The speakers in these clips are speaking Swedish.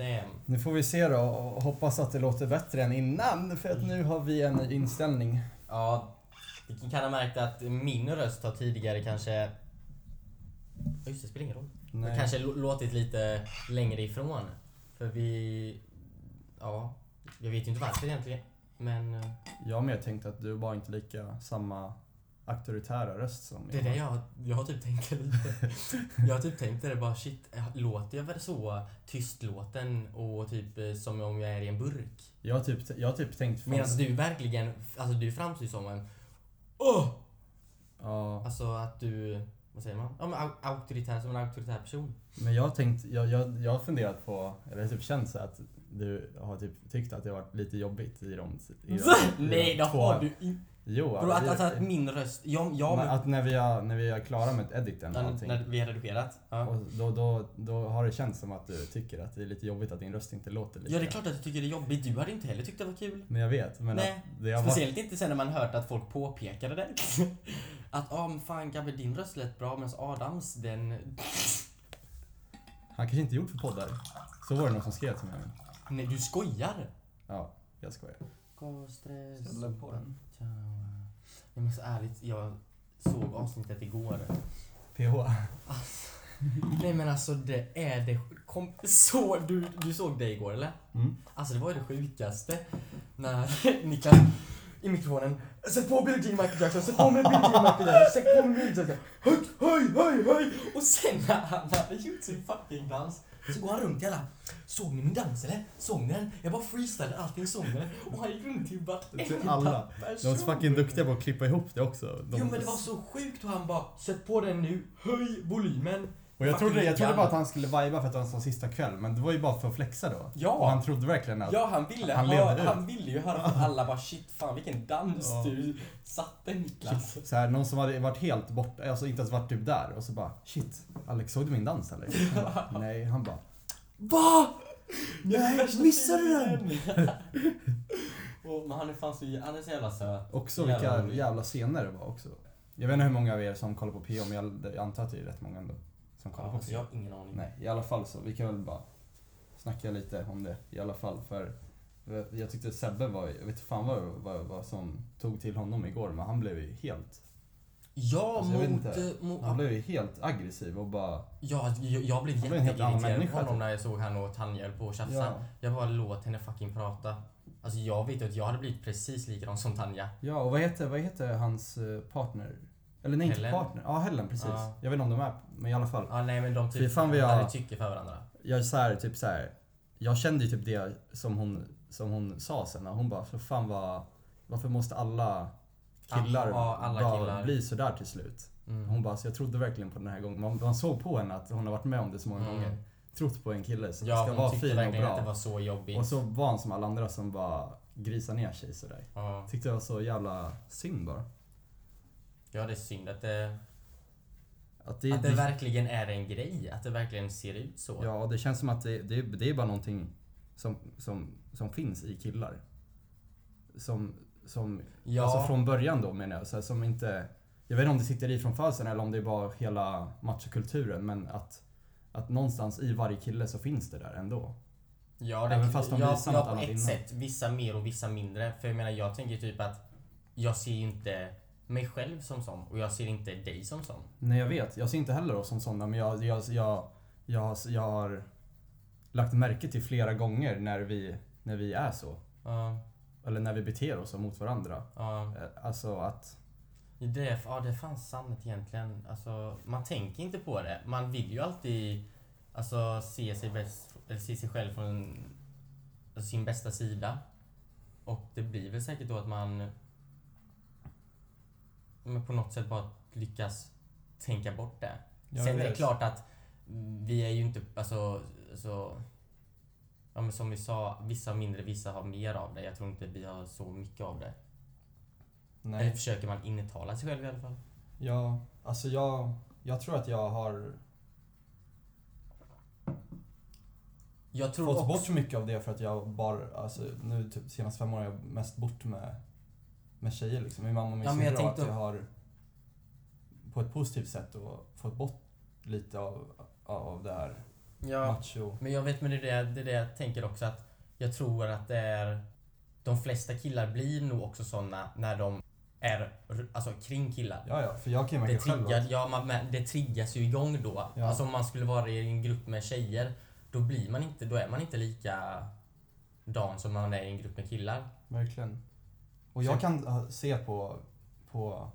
damn. Nu får vi se då och hoppas att det låter bättre än innan för att nu har vi en ny inställning. Ja, vi kan ha märkt att min röst har tidigare kanske... Just det, spelar ingen roll. Nej. Kanske lå- låtit lite längre ifrån. För vi... Ja, jag vet ju inte varför egentligen. Men eh, Jag har mer tänkt att du var inte lika samma auktoritära röst som det är det jag, jag har typ tänkt lite. Jag har typ tänkt det bara shit, eh, låter jag väl så tystlåten och typ eh, som om jag är i en burk? Jag har typ, jag har typ tänkt... Medan du verkligen, alltså du framstår som en... Åh! Ja, Alltså att du, vad säger man? Ja men au- auktoritär, som en auktoritär person. men jag har tänkt, jag, jag, jag har funderat på, eller typ känt så att du har typ tyckt att det har varit lite jobbigt i de... I de, Nej i det de två- har du inte. Jo, Bro, att, det- att, att min röst, jag, jag Men att när vi, är, när vi är klara med editen och allting. när vi har redigerat. Ja. Och då, då, då har det känts som att du tycker att det är lite jobbigt att din röst inte låter lika. ja det är klart att jag tycker det är jobbigt, du hade inte heller tyckt det var kul. Men jag vet. Men Nej. att det har varit... Speciellt inte sen när man hört att folk påpekade det. Att ja men fan Gabbe din röst lät bra medan Adams den... Han kanske inte gjort för poddar. Så var det någon som skrev till mig. Nej du skojar! Ja, jag skojar. Gå stress. Jag la på den. Ciao. Nej men så ärligt, jag såg avsnittet igår. PH. Nej men alltså det är det kom, så, du, du såg det igår eller? Mm. Alltså det var ju det sjukaste när Niklas i mikrofonen Sätt på Billie Jean Michael Jackson, sätt på mig Billie Jean Michael Jackson, sätt på mig Billie Jean Jackson Höj, höj, höj, höj! Och sen när han hade gjort sin fucking dans så går han runt i alla Såg ni min dans eller? Såg ni den? Jag bara freestylade allting såg ni den? Och han gick runt till vartenda Till alla. person. De är fucking duktiga på att klippa ihop det också. De... Jo men det var så sjukt och han bara Sätt på den nu, höj volymen Och jag trodde, jag trodde bara att han skulle viba för att det var hans sista kväll, men det var ju bara för att flexa då. Ja. Och han trodde verkligen att... Ja, han ville, Han levde ut. han ville ju höra från alla bara shit, fan vilken dans Ja. du satte Niklas. Så här, någon som hade varit helt borta, alltså inte ens varit typ där och så bara Shit, Alex såg du min dans eller? Han bara, Nej, han bara VA? Nej, missade du den? Och, men han är fan så, han är så jävla söt. Också Jävla vilka rolig. jävla scener det var också. Jag vet inte hur många av er som kollar på PO, men jag, jag antar att det är rätt många ändå. Som kollar Ja, på alltså, PO. jag har ingen aning. Nej, i alla fall så. Vi kan väl bara snacka lite om det i alla fall. För jag tyckte Sebbe var, jag vet inte fan vad, vad, vad som tog till honom igår, men han blev ju helt, Ja, Alltså, mot... inte. eh, mot han blev ju helt aggressiv och bara, ja, jag, jag blev jätteirriterad på honom typ. när jag såg han och Tanja höll på och tjafsa. ja. Jag bara låt henne fucking prata. Alltså jag vet att jag hade blivit precis likadan som Tanja. Ja, och vad heter, vad heter hans eh, partner? Eller nej, inte Helen. partner. Ja, Helen, precis. Ja. Jag vet inte om de är, men i alla fall. Ja, nej men de typ fan, vi har- hade tycke för varandra. Jag så här, typ så här. Jag kände ju typ det som hon, som hon sa sen. Hon bara, för fan vad, varför måste alla killar, Ja, alla bara killar. bli sådär till slut? Mm. Hon bara, så jag trodde verkligen på den här gången. Man, man såg på henne att hon har varit med om det så många Mm. gånger. Trott på en kille som Ja, ska hon vara fin och verkligen att det bra. var så jobbigt. Och så var han som alla andra som bara grisar ner sig sådär. Ja. Tyckte det var så jävla synd bara. ja, det är synd att det, Att det, att det verkligen är en grej. Att det verkligen ser ut så. Ja, det känns som att det, det, det är bara någonting som, som, som finns i killar. Som, som Ja. alltså från början då menar jag. Så här, som inte, jag vet inte om det sitter i från födseln eller om det är bara hela machokulturen. Men att, att någonstans i varje kille så finns det där ändå. Ja, det, Även fast de ja, visar ja, något på annat ett innan. sätt. Vissa mer och vissa mindre. För jag menar, jag tänker typ att jag ser ju inte mig själv som sån och jag ser inte dig som sån. Nej jag vet, jag ser inte heller oss som sådana men jag, jag, jag, jag, har- jag har lagt märke till flera gånger när vi, när vi är så. Ja, Eller när vi beter oss mot varandra. ja. Eh, Alltså att Det är, ja, det är fan sant egentligen. Alltså, man tänker inte på det. Man vill ju alltid alltså, se, sig bäst, eller se sig själv från alltså, sin bästa sida. Och det blir väl säkert då att man men på något sätt bara lyckas tänka bort det. Jag Sen är det klart att vi är ju inte, alltså, så, ja men som vi sa, vissa har mindre, vissa har mer av det. Jag tror inte vi har så mycket av det. Eller Nej. försöker man intala sig själv i alla fall. Ja, alltså jag, jag tror att jag har Jag tror fått också... bort så mycket av det för att jag bara, alltså nu typ senaste fem åren har jag mest bort med, med tjejer liksom. Min mamma och min Ja, syrra att jag har på ett positivt sätt och fått bort lite av, av det här Ja, macho. men jag vet men det är det, det är det jag tänker också att jag tror att det är de flesta killar blir nog också såna när de är alltså kring killar. Ja, ja, för jag kan ju Det, triggar, ja, man, men det triggas ju igång då. Ja. Alltså om man skulle vara i en grupp med tjejer, då blir man inte, då är man inte lika dan som man är i en grupp med killar. verkligen. Och jag kan uh, se på, på,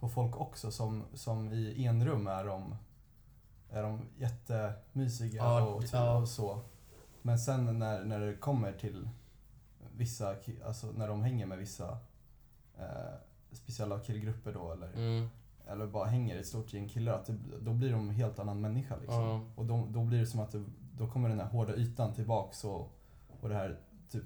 på folk också som, som i enrum är de, är de jättemysiga Ja, och, ja. och så. Men sen när, när det kommer till vissa, alltså när de hänger med vissa eh, speciella killgrupper då eller, Mm. eller bara hänger i ett stort gäng killar, att det, då blir de en helt annan människa liksom. Ja. Och då, då blir det som att det, då kommer den här hårda ytan tillbaks och, och det här, typ,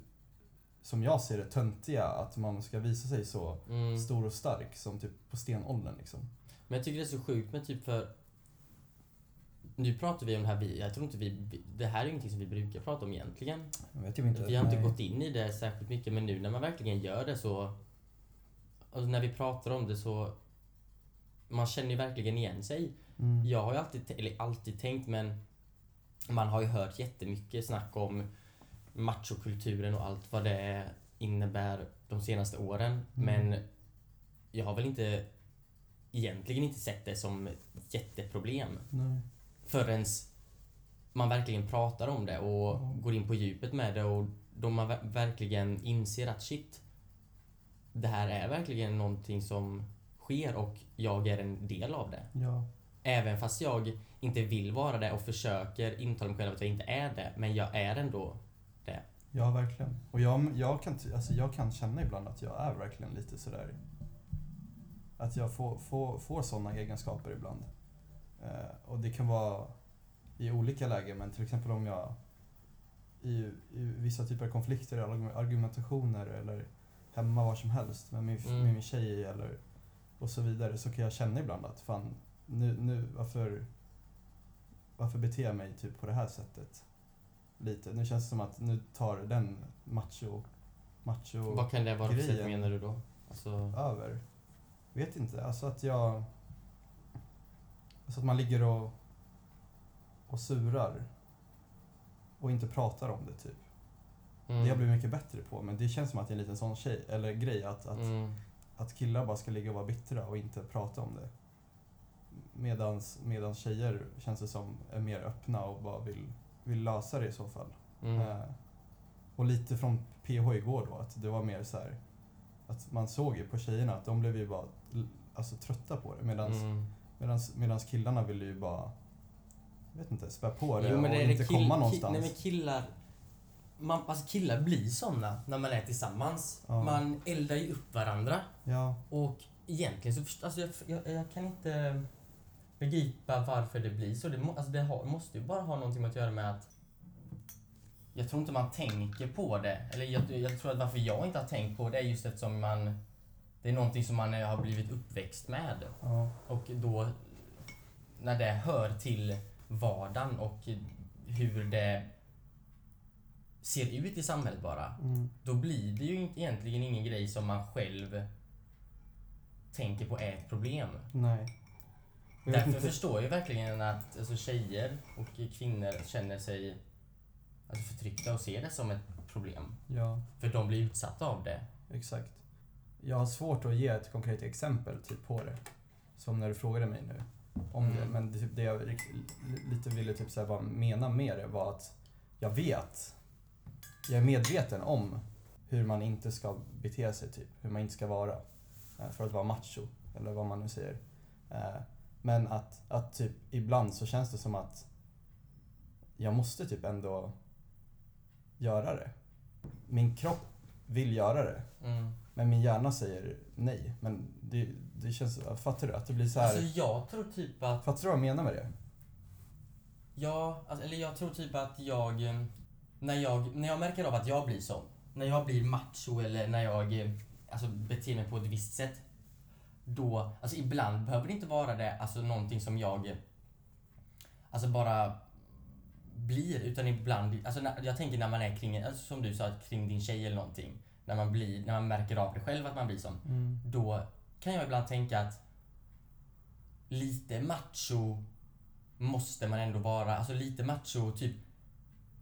som jag ser det, töntiga, att man ska visa sig så Mm. stor och stark som typ på stenåldern liksom. Men jag tycker det är så sjukt med typ för nu pratar vi om det här, vi, jag tror inte vi, det här är ju ingenting som vi brukar prata om egentligen. Jag vet ju inte. Vi har inte nej. gått in i det särskilt mycket men nu när man verkligen gör det så Alltså när vi pratar om det så Man känner ju verkligen igen sig. Mm. Jag har ju alltid, eller alltid tänkt men Man har ju hört jättemycket snack om machokulturen och allt vad det innebär de senaste åren. Men jag har väl inte egentligen inte sett det som ett jätteproblem Nej. Förrän man verkligen pratar om det och Ja. går in på djupet med det och då man ver- verkligen inser att shit, det här är verkligen någonting som sker och jag är en del av det. Ja. Även fast jag inte vill vara det och försöker intala mig själv att jag inte är det, men jag är ändå det. ja, verkligen. Och jag, jag, kan, alltså jag kan känna ibland att jag är verkligen lite sådär att jag får, får, får sådana egenskaper ibland. Eh, och det kan vara i olika lägen, men till exempel om jag i, i vissa typer av konflikter, eller argumentationer eller hemma var som helst med min, Mm. med min tjej eller och så vidare så kan jag känna ibland att fan, nu, nu varför, varför beter jag mig typ på det här sättet? Lite. Nu känns det som att nu tar den macho, macho Vad kan det vara för sätt menar du då? Alltså, över. Vet inte, alltså att jag... Alltså att man ligger och, och surar och inte pratar om det typ. Det har jag blivit mycket bättre på men det känns som att det är en liten sån tjej, eller grej att, att, mm. att killar bara ska ligga och vara bittra och inte prata om det. Medans, medans tjejer känns det som är mer öppna och bara vill, vill lösa det i så fall. Mm. Eh, och lite från PH igår då, att det var mer så här att man såg ju på tjejerna att de blev ju bara alltså, trötta på det medans, Medans killarna ville ju bara jag vet inte, spä på det Jo, och det är inte kill, komma någonstans. nej men killar man, alltså killar blir såna när man är tillsammans. Ja. Man eldar ju upp varandra. Ja, Och egentligen så först, alltså jag, jag, jag kan inte begripa varför det blir så. Det, må, alltså det har, måste ju bara ha någonting att göra med att jag tror inte man tänker på det. Eller jag, jag tror att varför jag inte har tänkt på det är just eftersom man det är någonting som man har blivit uppväxt med. ja, Och då när det hör till vardagen och hur det ser ut i samhället bara. mm, Då blir det ju egentligen ingen grej som man själv tänker på är ett problem. nej. Jag Därför inte. förstår jag verkligen att alltså, tjejer och kvinnor känner sig alltså, förtryckta och ser det som ett problem. Ja, För de blir utsatta av det. exakt. Jag har svårt att ge ett konkret exempel typ på det. Som när du frågade mig nu om det. Mm. Men det, typ det jag lite ville typ så här mena med det var att jag vet, jag är medveten om hur man inte ska bete sig, typ. hur man inte ska vara. eh, För att vara macho, eller vad man nu säger. Eh, Men att, att typ ibland så känns det som att jag måste typ ändå göra det. Min kropp vill göra det. Mm. Men min hjärna säger nej. Men det, det känns, fattar du? Att det blir så här. Alltså jag tror typ att fattar du vad jag menar med det? Ja, alltså, eller jag tror typ att jag eh, när, jag... när jag märker av att jag blir sån, när jag blir macho eller när jag eh, alltså, beter mig på ett visst sätt. Då, alltså ibland behöver det inte vara det, alltså någonting som jag eh, alltså bara blir, utan ibland, alltså när, jag tänker när man är kring, alltså, som du sa, kring din tjej eller någonting. När man blir, när man märker av det själv att man blir sån. Då kan jag ibland tänka att lite macho måste man ändå vara, alltså lite macho, typ.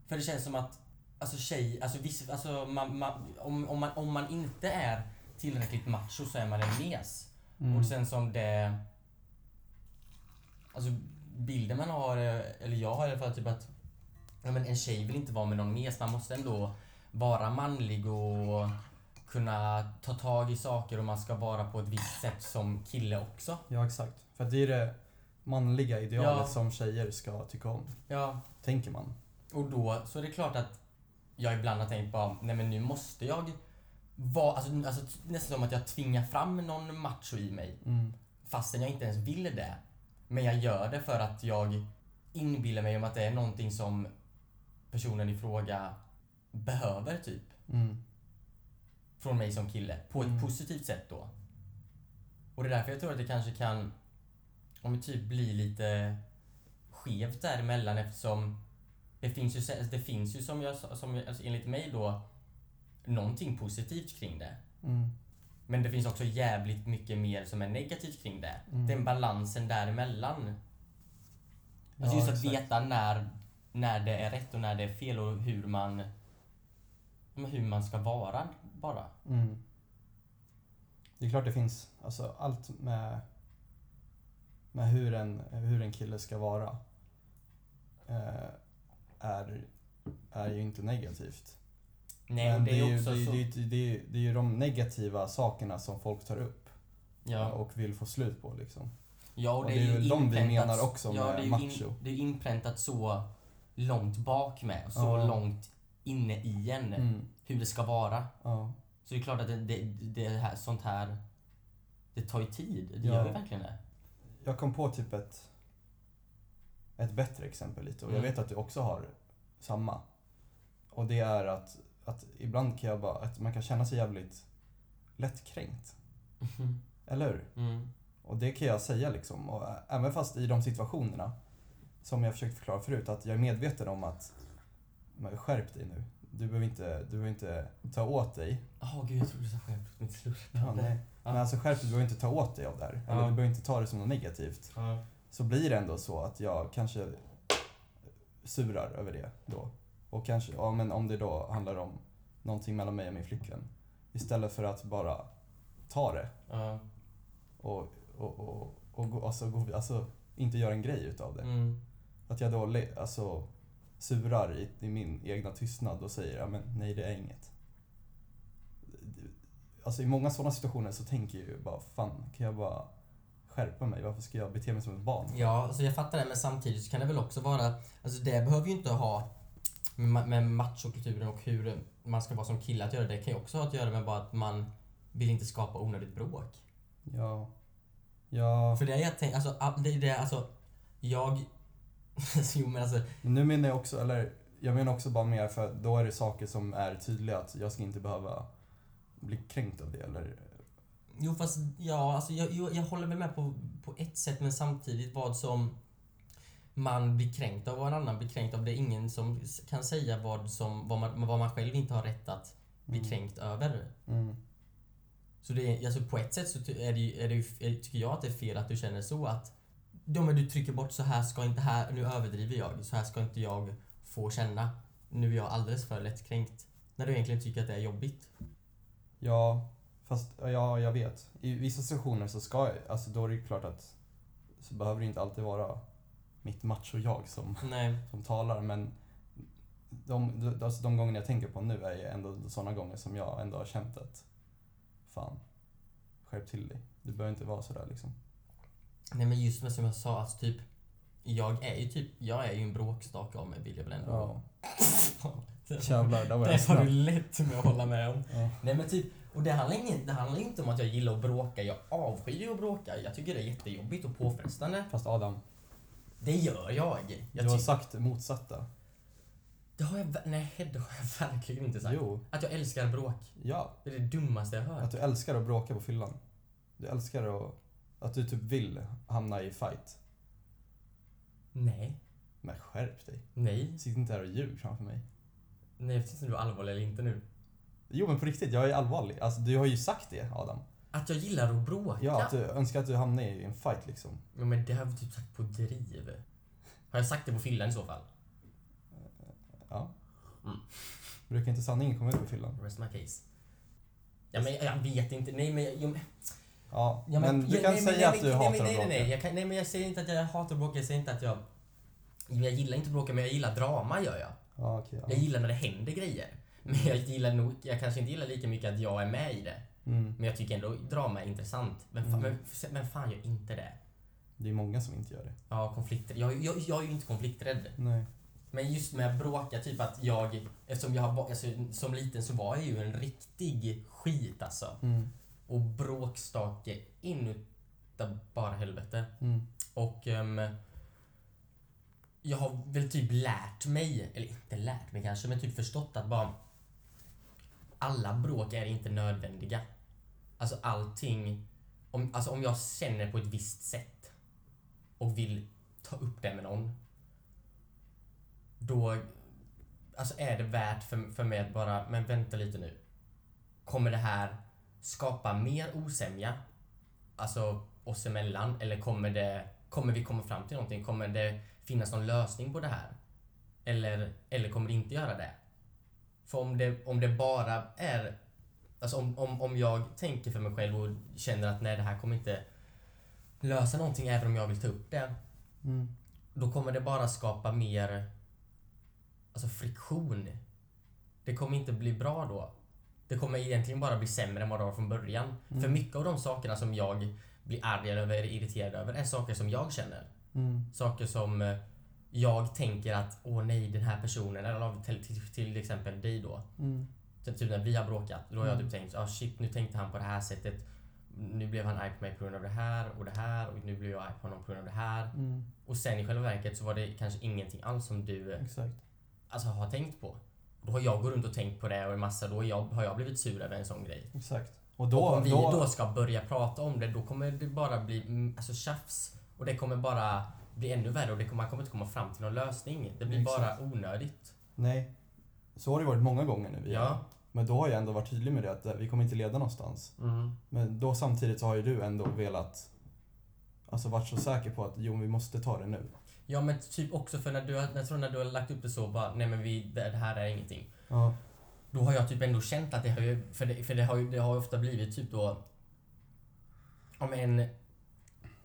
För det känns som att, alltså tjej, alltså, viss, alltså man, man, om, om, man, om man inte är tillräckligt macho så är man en mes. Mm. Och sen som det... Alltså bilden man har, eh, eller jag har i alla fall typ att ja, men en tjej vill inte vara med någon mes. Man måste ändå vara manlig och kunna ta tag i saker och man ska vara på ett visst sätt som kille också. Ja, exakt. För det är det manliga idealet Ja. som tjejer ska tycka om. Ja, Tänker man. och då så är det klart att jag ibland har tänkt bara, nej men nu måste jag vara, alltså, alltså nästan som att jag tvingar fram någon macho i mig. Mm. Fastän jag inte ens vill det. Men jag gör det för att jag inbillar mig om att det är någonting som personen i fråga behöver typ. Mm. Från mig som kille. På ett Mm. positivt sätt då. Och det är därför jag tror att det kanske kan om det typ blir lite skevt däremellan eftersom det finns ju, det finns ju som jag som, jag- alltså enligt mig då någonting positivt kring det. Mm. Men det finns också jävligt mycket mer som är negativt kring det. Mm. Den balansen däremellan. Ja, Alltså just att exakt. veta när, när det är rätt och när det är fel och hur man hur man ska vara bara. Mm. Det är klart det finns, alltså allt med, med hur, en, hur en kille ska vara eh, är, är ju inte negativt. Nej, Men det är ju, också det, är- så... det, är- det, är- det är ju de negativa sakerna som folk tar upp ja. och vill få slut på liksom. ja, och och det, det är ju de vi menar också ja, med det macho. In, det är inpräntat så långt bak med så Ja. långt inne i en Mm. hur det ska vara. Ja. Så det är klart att det, det, det här, sånt här det tar ju tid. Det Ja. gör ju verkligen det. Jag kom på typ ett, ett bättre exempel lite och jag Mm. vet att du också har samma. Och det är att, att ibland kan jag bara, att man kan känna sig jävligt lättkränkt. Eller hur? Mm. Och det kan jag säga liksom. Och även fast i de situationerna, som jag försökt förklara förut, att jag är medveten om att men skärp dig nu. Du behöver inte, du behöver inte ta åt dig. Åh gud, jag trodde du sa. Mitt slurp. Ja, nej. Ja. Men alltså skärp dig, du behöver inte ta åt dig av det här. Eller Ja. du behöver inte ta det som något negativt. Ja. så blir det ändå så att jag kanske surar över det då. Och kanske, ja men om det då handlar om någonting mellan mig och min flickvän. Istället för att bara ta det Ja. och, och, och, och gå- alltså, alltså, inte göra en grej utav det. Mm. Att jag då alltså, surar i, i min egna tystnad och säger ja men nej det är inget. Alltså i många sådana situationer så tänker jag ju bara fan kan jag bara skärpa mig? Varför ska jag bete mig som ett barn? Ja, alltså jag fattar det, men samtidigt så kan det väl också vara... Alltså det behöver ju inte ha med, med machokulturen och hur man ska vara som kille att göra. Det kan ju också ha att göra med bara att man vill inte skapa onödigt bråk. Ja. Ja. För det är jag tänker, alltså all- det är det, alltså jag... jo men alltså, nu menar jag också, eller jag menar också bara mer för då är det saker som är tydliga att jag ska inte behöva bli kränkt av det eller jo fast ja, alltså jag, jag, jag håller väl med på, på ett sätt men samtidigt vad som man blir kränkt av och en annan blir kränkt av. Det är ingen som kan säga vad, som, vad, man, vad man själv inte har rätt att bli Mm. kränkt över. Mm. Så det är, alltså på ett sätt så är det, är det, är, tycker jag att det är fel att du känner så att Ja men du trycker bort så här ska inte här, nu överdriver jag, så här ska inte jag få känna. Nu är jag alldeles för lättkränkt. När du egentligen tycker att det är jobbigt. Ja, fast ja, jag vet. I vissa situationer så ska jag, alltså då är det ju klart att så behöver det inte alltid vara mitt macho-jag som, Nej. som talar men de, de, alltså de gånger jag tänker på nu är ju ändå sådana gånger som jag ändå har känt att fan, skärp till dig. Du behöver inte vara sådär liksom. Nej men just med som jag sa, alltså typ Jag är ju typ, jag är ju en bråkstake av mig vill jag väl ändå. Ja. Det- Jävlar, där var Det jag har du snabb. lätt med att hålla med om. Ja. Nej men typ, och det handlar, inte, det handlar inte om att jag gillar att bråka. Jag avskyr ju att bråka. Jag tycker det är jättejobbigt och påfrestande. Fast Adam, Det gör jag. jag du har sagt det motsatta. det har jag, nej, det har jag verkligen inte sagt. Jo, Att jag älskar bråk. ja. Det är det dummaste jag hört. Att du älskar att bråka på fyllan. Du älskar att, att du typ vill hamna i fight. Nej. Men skärp dig. Nej. Sitt inte här och ljug framför mig. Nej, jag vet inte om du är allvarlig eller inte nu. Jo men på riktigt, jag är allvarlig. Alltså du har ju sagt det Adam. Att jag gillar att bråka? Ja, att du önskar att du hamnar i en fight liksom. Ja, men det har jag typ sagt på driv. Har jag sagt det på fyllan i så fall? Ja. Mm. Brukar inte sanningen komma ut på fyllan? Rest my case. Ja, men jag vet inte. Nej, men... Jag, Ja, ja, men, du ja, kan nej, säga nej, att men- du nej, hatar men- att nej, bråka. nej, nej, jag kan, nej, men jag säger inte att jag hatar att bråka. Jag säger inte att jag... Jag gillar inte att bråka, men jag gillar drama, gör jag. Ja, okej. Jag gillar när det händer grejer. Men jag gillar nog... Jag kanske inte gillar lika mycket att jag är med i det. ja. mm. Men jag tycker ändå drama är intressant. Men fan, Mm. men, men fan gör inte det? Det är många som inte gör det. Ja, konflikter. Jag, jag, jag är ju inte konflikträdd. Nej. Men just med att bråka, typ att jag... Eftersom jag har, alltså, som liten så var jag ju en riktig skit alltså. Mm. Och bråkstake inuta bara helvete. Mm. Och ehm, jag har väl typ lärt mig, eller inte lärt mig kanske, men typ förstått att bara alla bråk är inte nödvändiga. Alltså allting, om, alltså om jag känner på ett visst sätt och vill ta upp det med någon, då alltså är det värt för, för mig att bara, men vänta lite nu. Kommer det här skapa mer osämja, alltså oss emellan, eller kommer det Kommer vi komma fram till någonting? Kommer det finnas någon lösning på det här? Eller, eller kommer det inte göra det? För om det, om det bara är... Alltså om, om, om jag tänker för mig själv och känner att nej, det här kommer inte lösa någonting även om jag vill ta upp det. Mm. Då kommer det bara skapa mer alltså friktion. Det kommer inte bli bra då. Det kommer egentligen bara bli sämre än vad det var från början. Mm. För mycket av de sakerna som jag blir arg över eller irriterad över är saker som jag känner. Mm. Saker som eh, jag tänker att åh nej, den här personen, eller till, till, till exempel dig då. Mm. Typ när vi har bråkat, då har jag Mm. typ tänkt ah shit, nu tänkte han på det här sättet. Nu blev han arg på mig på grund av det här och det här och nu blir jag arg på honom på grund av det här. Mm. Och sen i själva verket så var det kanske ingenting alls som du eh, Exakt. alltså, har tänkt på. Då har jag gått runt och tänkt på det och en massa, då har jag, har jag blivit sur över en sån grej. Exakt. Och och då... om vi då, då ska börja prata om det, då kommer det bara bli mm, alltså, tjafs. Och det kommer bara bli ännu värre och det kommer, man kommer inte komma fram till någon lösning. Det blir Exakt. bara onödigt. Nej. Så har det varit många gånger nu. Ja. Men då har jag ändå varit tydlig med det att eh, vi kommer inte leda någonstans. Mm. Men då samtidigt så har ju du ändå velat Alltså varit så säker på att jo, vi måste ta det nu. Ja men typ också för när du, har- jag tror när du har lagt upp det så bara, nej men vi, det här är ingenting. Ja. Då har jag typ ändå känt att det har ju, för det, för det har ju det har ju ofta blivit typ då om en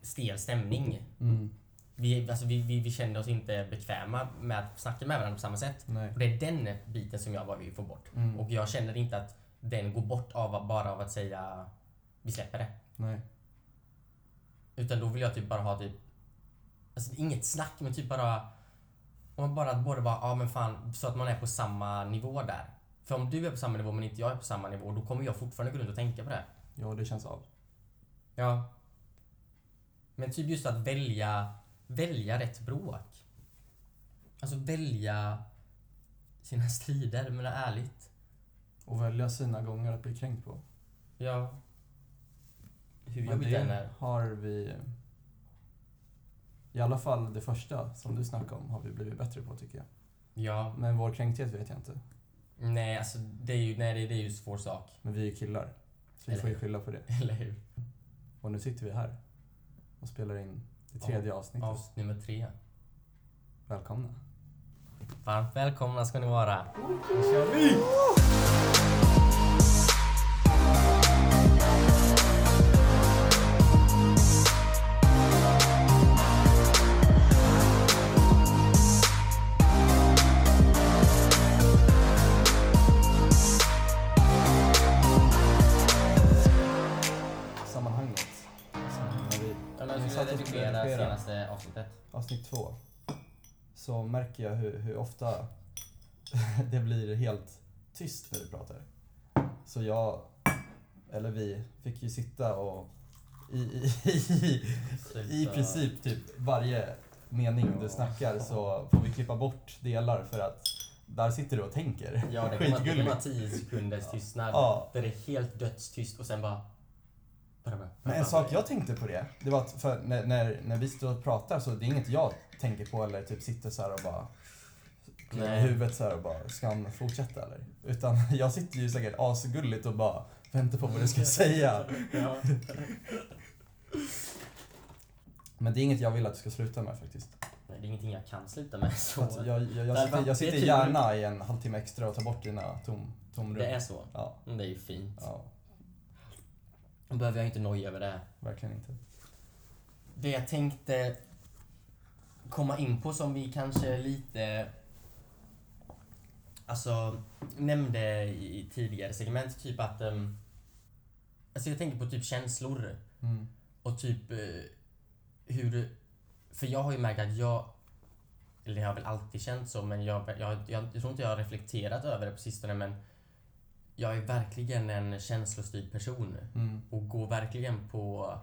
stel stämning. Mm. Vi, alltså vi, vi, vi kände oss inte bekväma med att snacka med varandra på samma sätt. Nej. Och det är den biten som jag bara vill få bort. Mm. Och jag känner inte att den går bort av bara av att säga vi släpper det. Nej. Utan då vill jag typ bara ha typ Alltså inget snack men typ bara Om man bara både bara, ja men fan så att man är på samma nivå där. För om du är på samma nivå men inte jag är på samma nivå då kommer jag fortfarande gå runt och tänka på det. Ja, det känns av. Ja. Men typ just att välja Välja rätt bråk. Alltså välja sina strider, men ärligt. Och välja sina gånger att bli kränkt på. Ja. Hur jobbigt det är. har vi... I alla fall det första som du snackade om har vi blivit bättre på tycker jag. Ja. Men vår kränkthet vet jag inte. Nej, alltså det är ju, nej, det, det är ju en svår sak. Men vi är ju killar. Så vi får ju skylla på det. Eller hur? Och nu sitter vi här och spelar in det tredje avsnittet. Avsnitt nummer tre. Välkomna. Varmt välkomna ska ni vara. Nu kör vi! Märker jag hur, hur ofta det blir helt tyst när du pratar. Så jag, eller vi, fick ju sitta och i, i, i, i princip typ varje mening du snackar så får vi klippa bort delar för att där sitter du och tänker. Ja, det kan vara-. 10 sekunders tystnad. Ja. Där det är helt dödstyst och sen bara... Men en sak jag tänkte på det, det var att för när, när, när vi står och pratar så det är inget jag tänker på eller typ sitter så här och bara kliar i Nej. huvudet så här och bara, ska han fortsätta eller? Utan jag sitter ju säkert asgulligt och bara väntar på vad du ska säga. Ja. Men det är inget jag vill att du ska sluta med faktiskt. Nej, det är ingenting jag kan sluta med. Så. Att jag, jag, jag, sitter, jag sitter gärna i en halvtimme extra och tar bort dina tom, tomrum. Det är så. Ja, Men Det är ju fint. ja, Då behöver jag inte noja över det. verkligen inte. Det jag tänkte komma in på som vi kanske lite alltså nämnde i tidigare segment, typ att um, alltså jag tänker på typ känslor Mm. och typ eh, hur för jag har ju märkt att jag eller jag har väl alltid känt så men jag, jag, jag, jag tror inte jag har reflekterat över det på sistone men jag är verkligen en känslostyrd person Mm. och går verkligen på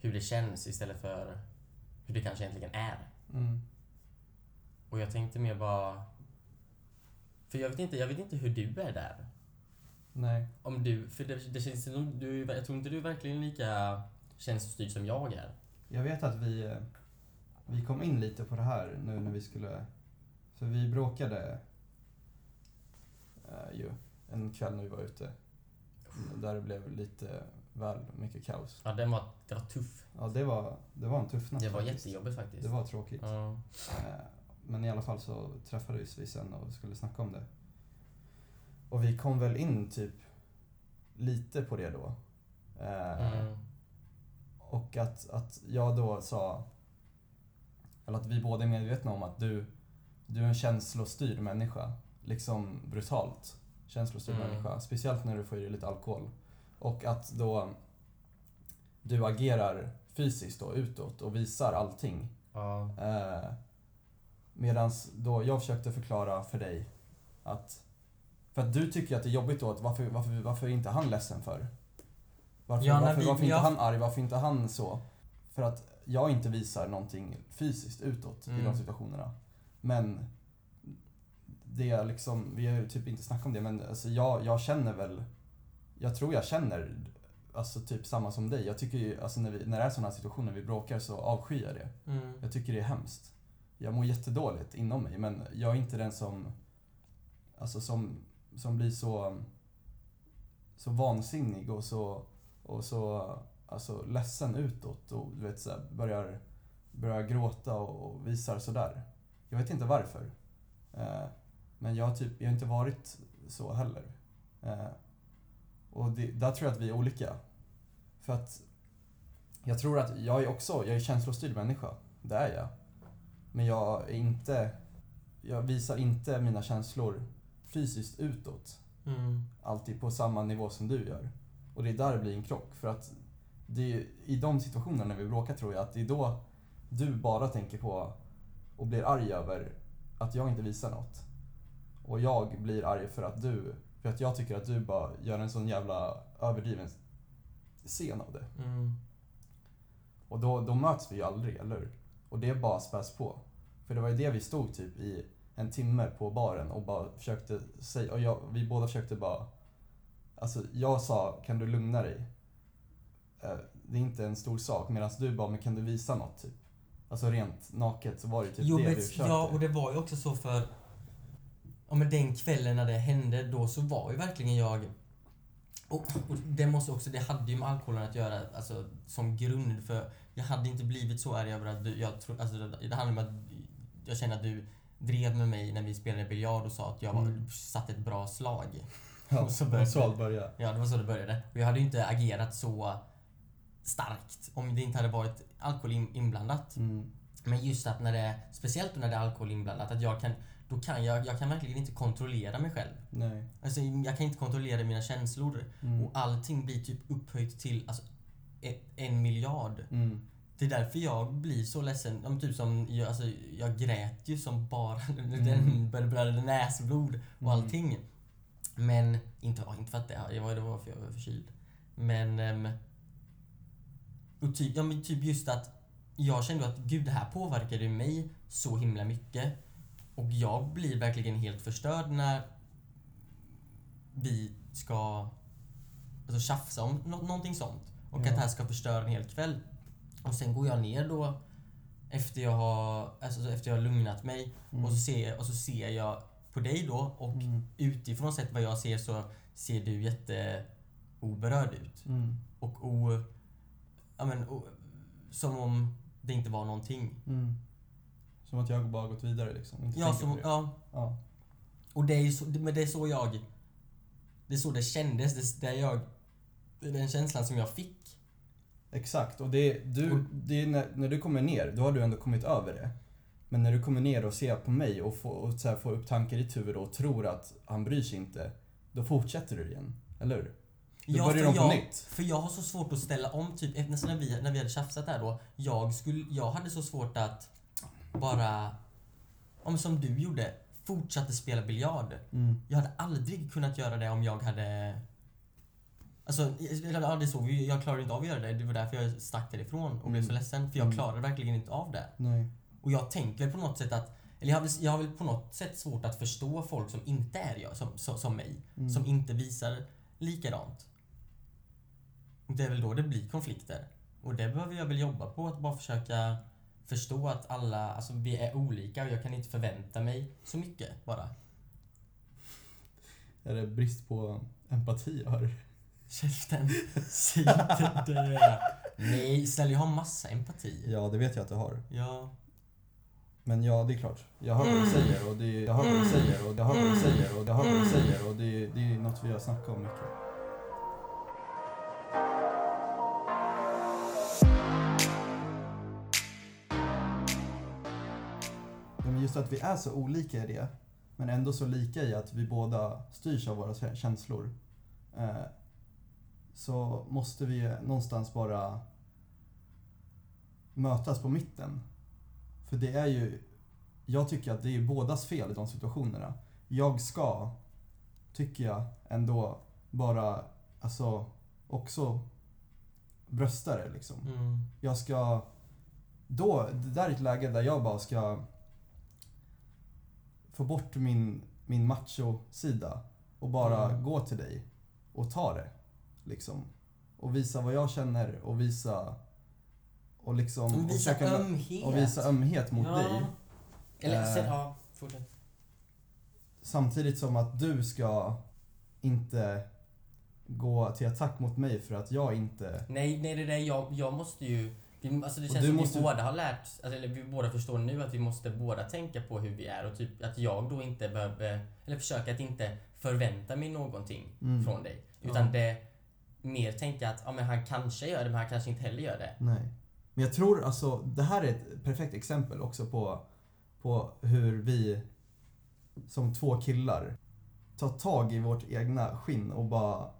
hur det känns istället för hur det kanske egentligen är. Mm. Och jag tänkte mer bara... För jag vet inte, jag vet inte hur du är där. Nej. Om du, för det, det känns som du, jag tror inte du är verkligen lika känslostyrd som jag är. Jag vet att vi, eh, vi kom in lite på det här nu när vi skulle... För vi bråkade eh, ju en kväll när vi var ute. Där det blev lite väl mycket kaos. Ja, den var, det var tuff. Ja, det var, det var en tuff natt Det var faktiskt. jättejobbigt faktiskt. Det var tråkigt. Ja. Eh, Men i alla fall så träffades vi sen och skulle snacka om det. Och vi kom väl in typ lite på det då. Eh, Mm. Och att, att jag då sa, eller att vi båda är medvetna om att du, du är en känslostyrd människa. Liksom brutalt känslostyrd Mm. människa. Speciellt när du får i dig lite alkohol. Och att då du agerar fysiskt då utåt och visar allting. Ja. Eh, Medan då jag försökte förklara för dig att för att du tycker att det är jobbigt då, att varför, varför, varför är inte han ledsen för? Varför, Ja, varför, vi- varför inte jag- han arg? Varför inte han så? För att jag inte visar någonting fysiskt utåt i Mm. de situationerna. Men det är liksom, vi har ju typ inte snackat om det, men alltså jag, jag känner väl, jag tror jag känner alltså typ samma som dig. Jag tycker ju, alltså när, vi, när det är sådana situationer, vi bråkar så avskyr jag det. Mm. Jag tycker det är hemskt. Jag mår jättedåligt inom mig, men jag är inte den som, alltså som, som blir så, så vansinnig och så, och så alltså, ledsen utåt och du vet, så här, börjar, börjar gråta och, och visar sådär. Jag vet inte varför. Eh, men jag har, typ, jag har inte varit så heller. Eh, och det, där tror jag att vi är olika. För att jag tror att jag är också, jag är känslostyrd människa. Det är jag. Men jag är inte, jag visar inte mina känslor fysiskt utåt. Mm. Alltid på samma nivå som du gör. Och det är där det blir en krock. För att det är, i de situationerna när vi bråkar tror jag att det är då du bara tänker på och blir arg över att jag inte visar något. Och jag blir arg för att du, för att jag tycker att du bara gör en sån jävla överdriven scen av det. Mm. Och då, då möts vi ju aldrig, eller hur? Och det bara späs på. För det var ju det vi stod typ i en timme på baren och bara försökte säga, och jag, vi båda försökte bara... Alltså jag sa, kan du lugna dig? Eh, Det är inte en stor sak. Medan du bara, men kan du visa något typ? Alltså rent naket så var det typ Jo, det men, vi försökte. ja, och det var ju också så för... Ja, men den kvällen när det hände, då så var ju verkligen jag... Och, och det måste också, det hade ju med alkoholen att göra, alltså som grund för jag hade inte blivit så arg över att du, jag tror, alltså det, det handlar om att jag känner att du drev med mig när vi spelade biljard och sa att jag var, Mm. satte ett bra slag. ja, och så började- så allt började. Ja, det var så det började. Och jag hade ju inte agerat så starkt om det inte hade varit alkohol in, inblandat. Mm. Men just att när det speciellt när det är alkohol inblandat, att jag kan, då kan jag, jag kan verkligen inte kontrollera mig själv. Nej. Alltså, jag kan inte kontrollera mina känslor. Mm. Och allting blir typ upphöjt till alltså, en, en miljard. Mm. Det är därför jag blir så ledsen. Ja, Typ som, jag, alltså, jag grät ju som bara Mm. den började näsblod och Mm. allting. Men, inte, inte för att det, det var, det var för jag var förkyld. Men... ehm, och typ, ja, men typ just att jag kände att gud, det här påverkade mig så himla mycket. Och jag blir verkligen helt förstörd när vi ska alltså, tjafsa om nå- någonting sånt. Och Ja. att det här ska förstöra en hel kväll. Och sen går jag ner då efter jag har, alltså, efter jag har lugnat mig Mm. och, så ser, och så ser jag på dig då och Mm. utifrån sett vad jag ser så ser du jätteoberörd ut. Mm. Och o, ja, men, o, som om det inte var någonting. Mm. Som att jag bara gått vidare liksom. Inte Ja, som, ja. Ja. Och det är ju så, men det är så jag... Det är så det kändes. Det, det är jag... Det är den känslan som jag fick. Exakt, och det, du, det är när, när du kommer ner, då har du ändå kommit över det. Men när du kommer ner och ser på mig och får, och så här, får upp tankar i ditt huvud och tror att han bryr sig inte, då fortsätter du igen. Eller hur? Då börjar för de på jag, nytt. För jag har så svårt att ställa om, typ när vi, när vi hade tjafsat där då. Jag, skulle, jag hade så svårt att bara, om som du gjorde, fortsatte spela biljard. Mm. Jag hade aldrig kunnat göra det om jag hade... Alltså, ja, det såg vi. Jag klarade inte av att göra det. Det var därför jag stack därifrån och blev så Mm. ledsen. För jag Mm. klarade verkligen inte av det. Nej. Och jag tänker på något sätt att... Eller jag har väl, jag har väl på något sätt svårt att förstå folk som inte är jag, som, som, som mig. Mm. Som inte visar likadant. Och det är väl då det blir konflikter. Och det behöver jag väl jobba på, att bara försöka förstå att alla, alltså vi är olika och jag kan inte förvänta mig så mycket bara. Är det brist på empati jag hör? Käften, säg inte det. Nej, snälla jag har massa empati. Ja, det vet jag att du har. Ja. Men ja, det är klart. Jag hör vad du Mm. säger och det, jag hör vad du säger och jag hör vad du säger och jag hör vad du säger och det, det är något vi har snackat om mycket. Just att vi är så olika i det, men ändå så lika i att vi båda styrs av våra kä- känslor. Eh, så måste vi någonstans bara mötas på mitten. För det är ju, jag tycker att det är bådas fel i de situationerna. Jag ska, tycker jag, ändå bara, alltså, också brösta det liksom. Mm. Jag ska, då, det där är ett läge där jag bara ska få bort min, min macho-sida och bara Mm. gå till dig och ta det. Liksom. Och visa vad jag känner och visa och liksom och Visa försöka- ömhet. och visa ömhet mot ja. dig. Eller, Eh. sen, ja, fortsätt. Samtidigt som att du ska inte gå till attack mot mig för att jag inte... Nej, nej det där, jag, jag måste ju... Vi, alltså det känns du som måste- vi båda har lärt, alltså, eller vi båda förstår nu att vi måste båda tänka på hur vi är och typ att jag då inte behöver, eller försöka att inte förvänta mig någonting Mm. från dig. Utan Ja. det mer tänka att ja, men han kanske gör det men han kanske inte heller gör det. Nej. Men jag tror alltså, det här är ett perfekt exempel också på, på hur vi som två killar tar tag i vårt egna skinn och bara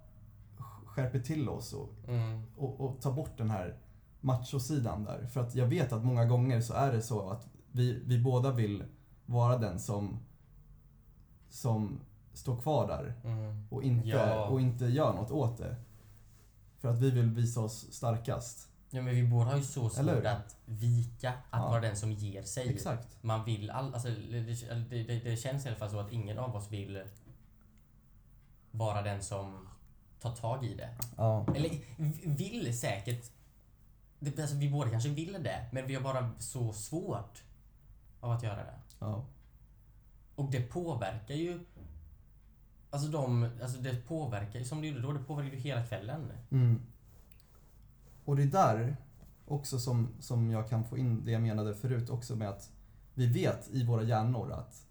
skärper till oss och, Mm. och, och tar bort den här machosidan där. För att jag vet att många gånger så är det så att vi, vi båda vill vara den som, som står kvar där Mm. och inte, Ja. och inte gör något åt det. För att vi vill visa oss starkast. Ja men vi båda har ju så svårt att vika, att Ja. vara den som ger sig. Exakt. Man vill all, alltså, det, det, det, känns i alla fall så att ingen av oss vill vara den som tar tag i det. Ja. Eller vill säkert. Det, alltså, vi båda kanske vill det, men vi har bara så svårt av att göra det. ja. Och det påverkar ju Alltså de, alltså det påverkar ju som det gjorde då, det påverkar ju hela kvällen. Mm. Och det är där också som, som jag kan få in det jag menade förut också med att vi vet i våra hjärnor att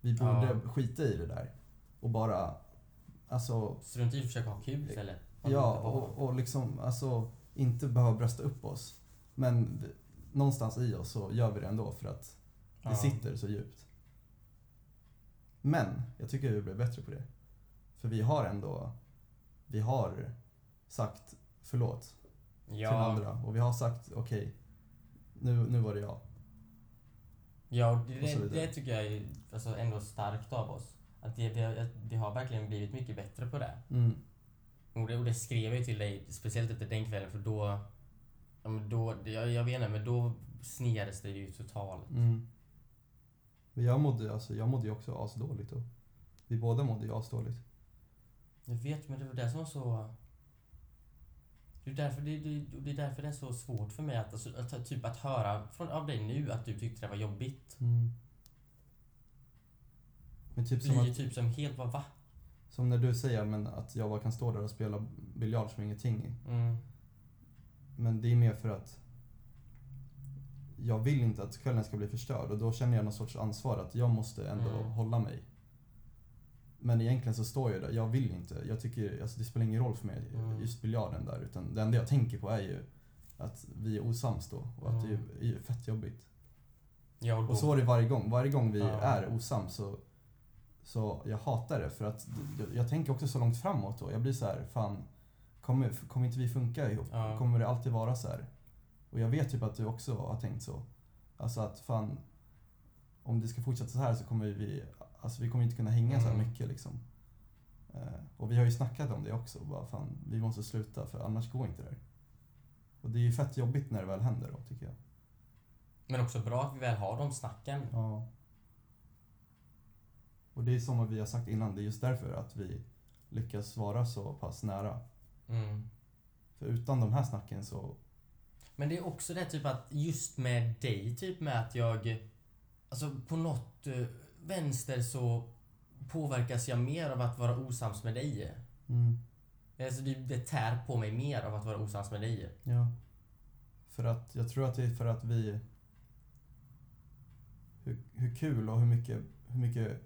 vi borde Ja. skita i det där. Och bara, alltså, Strunta i att försöka ha kul istället. ja, och, och liksom, alltså inte behöva brösta upp oss. Men vi, någonstans i oss så gör vi det ändå för att det Ja. sitter så djupt. Men jag tycker vi blir bättre på det. För vi har ändå, vi har sagt förlåt till Ja, andra. Och vi har sagt okej, nu, nu var det jag. ja det, det, tycker jag är alltså ändå starkt av oss. Att det, det, det har verkligen blivit mycket bättre på det. Mm. Och det, och det skrev jag ju till dig, speciellt efter den kvällen, för då... Ja, men då jag, jag vet inte, men då sneades det ju totalt. Mm. Men jag mådde, alltså, jag mådde ju också asdåligt då. Vi båda mådde ju asdåligt. Jag vet, men det var det som var så... Det är därför det, det, det, är därför det är så svårt för mig att, alltså, att, typ att höra från, av dig nu att du tyckte det var jobbigt. Mm. Men typ som, blir att, typ som helt bara va? Som när du säger men att jag bara kan stå där och spela biljard som ingenting. Mm. Men det är mer för att jag vill inte att kvällen ska bli förstörd och då känner jag någon sorts ansvar att jag måste ändå Mm. hålla mig. Men egentligen så står jag där, jag vill inte. Jag tycker, alltså det spelar ingen roll för mig Mm. just biljarden där. Utan det enda jag tänker på är ju att vi är osams då och att Mm. det är fett jobbigt. Och så var det varje gång. Varje gång vi Ja. är osams så, så jag hatar det för att jag, jag tänker också så långt framåt då. Jag blir så här, fan, kommer, kommer inte vi funka ihop? Ja. Kommer det alltid vara så här? Och jag vet typ att du också har tänkt så. Alltså att fan, om det ska fortsätta så här så kommer vi, alltså vi kommer inte kunna hänga så här Mm. mycket liksom. Eh, och vi har ju snackat om det också. Bara, fan, vi måste sluta för annars går inte det här. Och det är ju fett jobbigt när det väl händer då, tycker jag. Men också bra att vi väl har de snacken. Ja. Och det är som vi har sagt innan, det är just därför att vi lyckas vara så pass nära. Mm. För utan de här snacken så... Men det är också det typ att just med dig, typ med att jag... Alltså på något eh, vänster så påverkas jag mer av att vara osams med dig. Mm, Alltså det, det tär på mig mer av att vara osams med dig. ja. För att, jag tror att det är för att vi... Hur, hur kul och hur mycket, hur mycket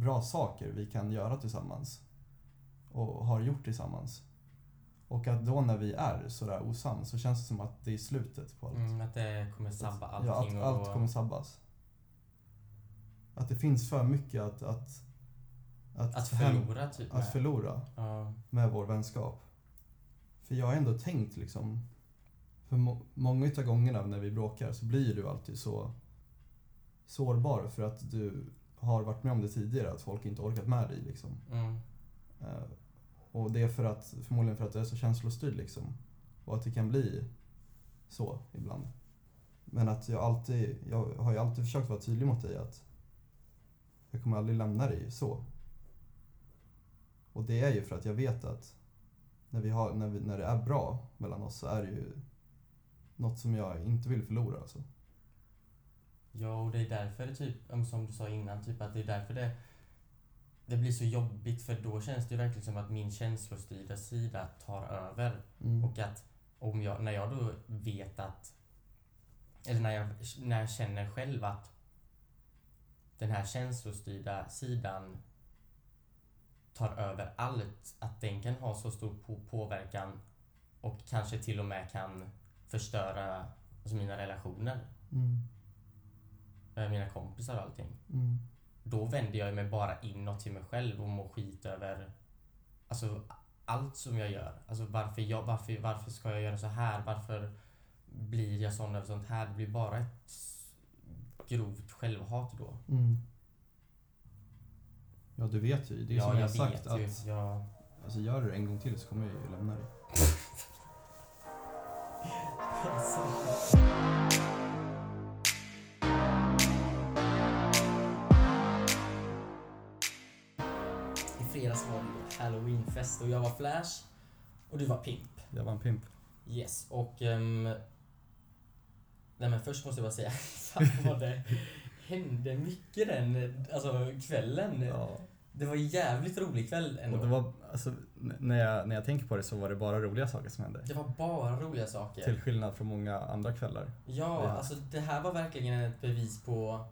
bra saker vi kan göra tillsammans. Och har gjort tillsammans. Och att då när vi är sådär osams så känns det som att det är slutet på allt. Mm, att det kommer sabba allting. Ja, att och, allt kommer sabbas. Att det finns för mycket att... Att, Att hem- förlora typ. att med. förlora Ja. med vår vänskap. För jag har ändå tänkt liksom... För må, många utav gångerna när vi bråkar så blir du alltid så sårbar för att du har varit med om det tidigare, att folk inte orkat med dig liksom. Mm. Eh, och det är för att, förmodligen för att du är så känslostyrd liksom. Och att det kan bli så ibland. Men att jag alltid, jag har ju alltid försökt vara tydlig mot dig att jag kommer aldrig lämna dig så. Och det är ju för att jag vet att när, vi har, när, vi, när det är bra mellan oss så är det ju något som jag inte vill förlora. Alltså. Ja, och det är därför det typ, som du sa innan, typ att det är därför det, det blir så jobbigt för då känns det verkligen som att min känslostyrda sida tar över. Mm. Och att om jag, när jag då vet att, eller när jag, när jag känner själv att den här känslostyrda sidan tar över allt, att den kan ha så stor på- påverkan och kanske till och med kan förstöra alltså mina relationer, Mm. Mina kompisar och allting. Mm. Då vänder jag mig bara inåt till mig själv och mår skit över alltså, allt som jag gör. Alltså varför, jag, varför, varför ska jag göra så här? Varför blir jag sån över sånt här? Det blir bara ett grovt självhat då. Mm. Ja, du vet ju. Det är ja, som jag jag sagt vet att ju. Jag, alltså, gör du det en gång till så kommer jag ju lämna dig. fredags var det halloweenfest och jag var Flash och du var Pimp. Jag var en pimp. Yes, och... ehm, nej men först måste jag bara säga, fan vad det hände mycket den alltså, kvällen. Ja. Det var en jävligt rolig kväll ändå. Och det var, alltså, när, jag, när jag tänker på det så var det bara roliga saker som hände. Det var bara roliga saker. Till skillnad från många andra kvällar. Ja, Ja. alltså det här var verkligen ett bevis på...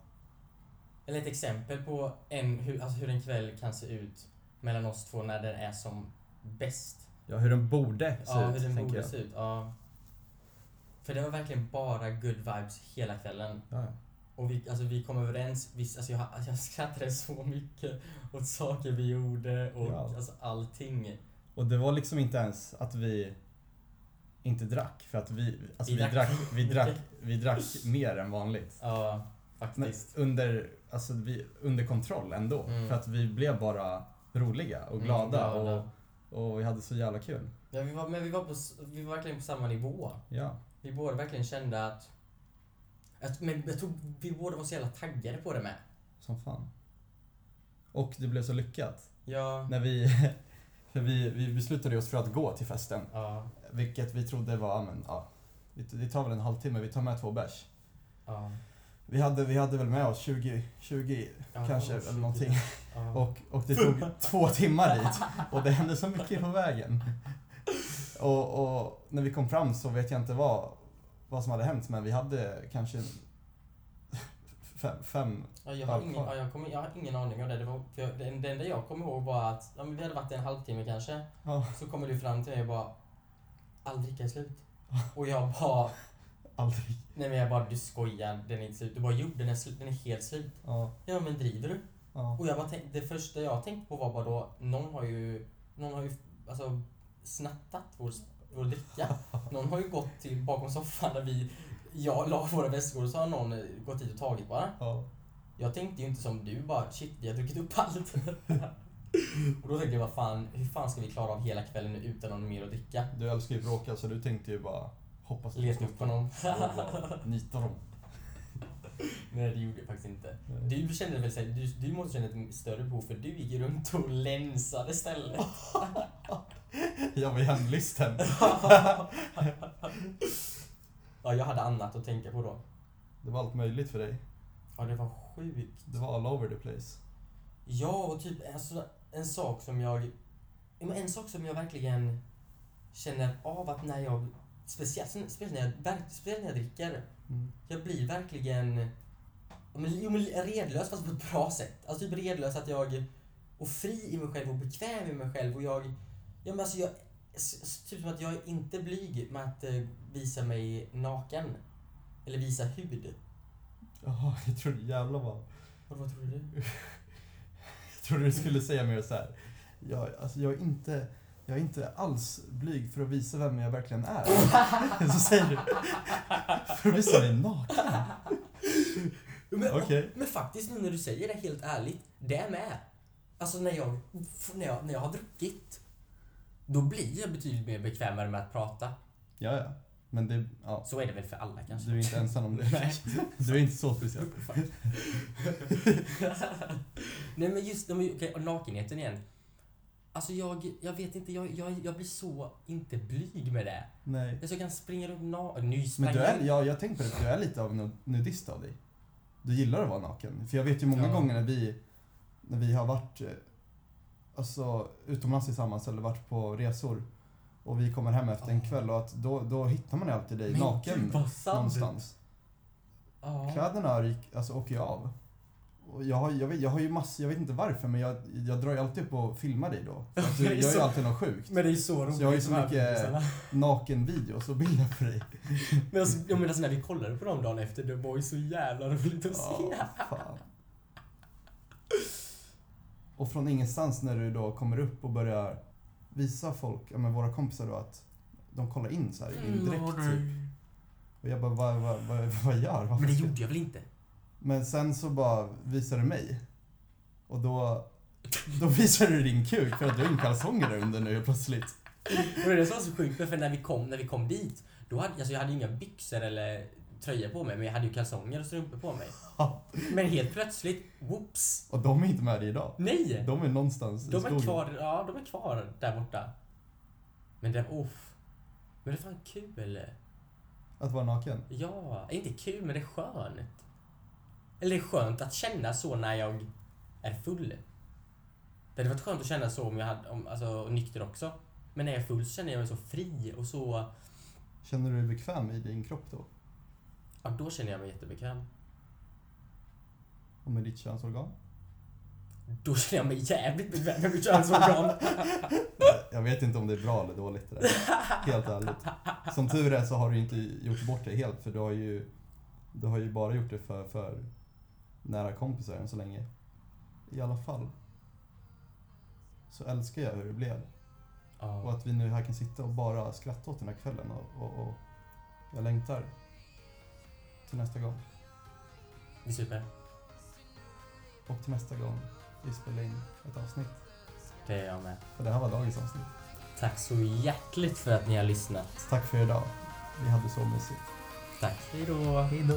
Eller ett exempel på en, hur, alltså hur en kväll kan se ut mellan oss två när den är som bäst. Ja, hur den borde se ja, ut, hur den borde jag. se ut. Ja. För det var verkligen bara good vibes hela kvällen. Ja. Och vi, alltså, vi kom överens. Vi, alltså, jag, jag skrattade så mycket åt saker vi gjorde och Ja. alltså, allting. Och det var liksom inte ens att vi inte drack. För att vi, alltså Vi vi, drack- drack, vi, drack, vi drack mer än vanligt. Ja, Men faktiskt. under, alltså vi, under kontroll ändå. Mm. För att vi blev bara roliga och Mm, glada. glada. Och, och vi hade så jävla kul. Ja, vi var, men vi var, på, vi var verkligen på samma nivå. Ja. Vi båda verkligen kände att... att men jag tror vi båda var så jävla taggade på det med. Som fan. Och det blev så lyckat. Ja. När vi, för vi, vi beslutade oss för att gå till festen. Ja. Vilket vi trodde var, men, ja, det- det tar väl en halvtimme, vi tar med två bärs. Ja. Vi hade, vi hade väl med oss 20, 20 Ja, kanske, eller någonting. Ja. Och, och det tog två timmar dit. Och det hände så mycket på vägen. Och, och när vi kom fram så vet jag inte vad, vad som hade hänt men vi hade kanske fem, fem Ja, jag, har ingen, ja, jag, kommer, jag har ingen aning om det. det, var, jag, det, det enda jag kommer ihåg var att ja, vi hade varit i en halvtimme kanske. Så kommer du fram till mig och bara All dricka är slut. Och jag bara aldrig. Nej men jag bara du skojar, den är inte slut. Du bara jo den är, slut, den är helt slut. Ja, Ja men driver du? ja. Och jag bara tänkte, det första jag tänkte på var bara då någon har ju Någon har ju alltså snattat vår, vår dricka. Någon har ju gått till bakom soffan där vi jag la våra väskor och så har någon eh, gått dit och tagit bara. ja. Jag tänkte ju inte som du bara shit vi har druckit upp allt. och då tänkte jag vad fan, hur fan ska vi klara av hela kvällen utan någon mer att dricka? Du älskar ju bråka så du tänkte ju bara hoppas Leta upp honom. nita dem. Nej det gjorde jag faktiskt inte. Du kände väl sig, du, du måste känna ett större behov för du gick runt och länsade stället. Jag var hemlisten. ja jag hade annat att tänka på då. Det var allt möjligt för dig. Ja det var sjukt. Det var all over the place. Ja, och typ alltså, en sak som jag... En sak som jag verkligen känner av att när jag... Speciellt, speciellt, när, jag, speciellt när jag dricker. Mm. Jag blir verkligen... men- Jo, men redlös fast på ett bra sätt. Alltså typ redlös att jag... Och fri i mig själv och bekväm i mig själv och jag... Ja men alltså jag... Typ som att jag är inte blyg med att eh, visa mig naken. Eller visa hud. Jaha, jag trodde jävlar vad... Vad, vad tror du? Jag trodde du skulle säga mer så här. Jag, alltså jag är inte... Jag är inte alls blyg för att visa vem jag verkligen är. Så säger du. För att visa mig naken. Men, Okej. men faktiskt nu när du säger det helt ärligt, det är med. Alltså när jag, när jag, när jag har druckit, då blir jag betydligt mer bekvämare med att prata. Ja, ja. Men det... Ja. Så är det väl för alla kanske. Du är inte ensam om det. Nej. Du är inte så speciell. Nej men just och nakenheten igen. Alltså jag, jag vet inte, jag, jag, jag blir så inte blyg med det. Nej. Alltså jag kan springa runt naken. Nu Men du är, jag- ja, jag tänkte på det, du är lite av en nudist av dig. Du gillar att vara naken. För jag vet ju många Ja. gånger när vi, när vi har varit eh, alltså, utomlands tillsammans eller varit på resor och vi kommer hem efter en kväll och att då, då hittar man ju alltid dig Men naken gud, någonstans. Ja. Kläderna ryk, alltså, åker ju av. Jag, har, jag, vet, jag har ju massor, jag vet inte varför men jag, jag drar ju alltid upp och filmar dig då. Är gör ju så- alltid något sjukt. Men det är så roligt. Så jag har ju så mycket-. Nakenvideos och bilder på dig. Men alltså, jag menar, alltså, när vi kollade på dem dagen efter, det var ju så jävla roligt att se. Fan. Och från ingenstans när du då kommer upp och börjar visa folk, ja men våra kompisar då att de kollar in så här i din dräkt typ. Och jag bara, vad, vad, vad, vad gör? Varför Men det gjorde jag väl inte? Men sen så bara visar du mig. Och då, då visar du din kuk för att du har kalsonger där under nu helt plötsligt. Och det är det som var så sjukt, för när vi kom, när vi kom dit, då hade, alltså jag hade inga byxor eller tröja på mig, men jag hade ju kalsonger och strumpor på mig. Men helt plötsligt, whoops! Och de är inte med dig idag. Nej! De är någonstans i De är skogen. kvar, ja de är kvar där borta. Men det, oh. Men det är fan kul. Att vara naken. Ja, inte kul men det är skönt. Eller det är skönt att känna så när jag är full. Det hade varit skönt att känna så om jag hade, om, alltså nykter också. Men när jag är full så känner jag mig så fri och så, Känner du dig bekväm i din kropp då? ja då känner jag mig jättebekväm. Och med ditt könsorgan? Då känner jag mig jävligt bekväm med mitt könsorgan. Jag vet inte om det är bra eller dåligt det där. Helt ärligt. Som tur är så har du inte gjort bort det helt för du har ju, du har ju bara gjort det för, för nära kompisar än så länge. I alla fall. Så älskar jag hur det blev. Och Ja. att vi nu här kan sitta och bara skratta åt den här kvällen och, och, och jag längtar till nästa gång. Vi super. Och till nästa gång vi spelar in ett avsnitt. Det är jag med. För det här var dagens avsnitt. Tack så hjärtligt för att ni har lyssnat. Tack för idag. Vi hade så mysigt. Tack. Hejdå. Hejdå.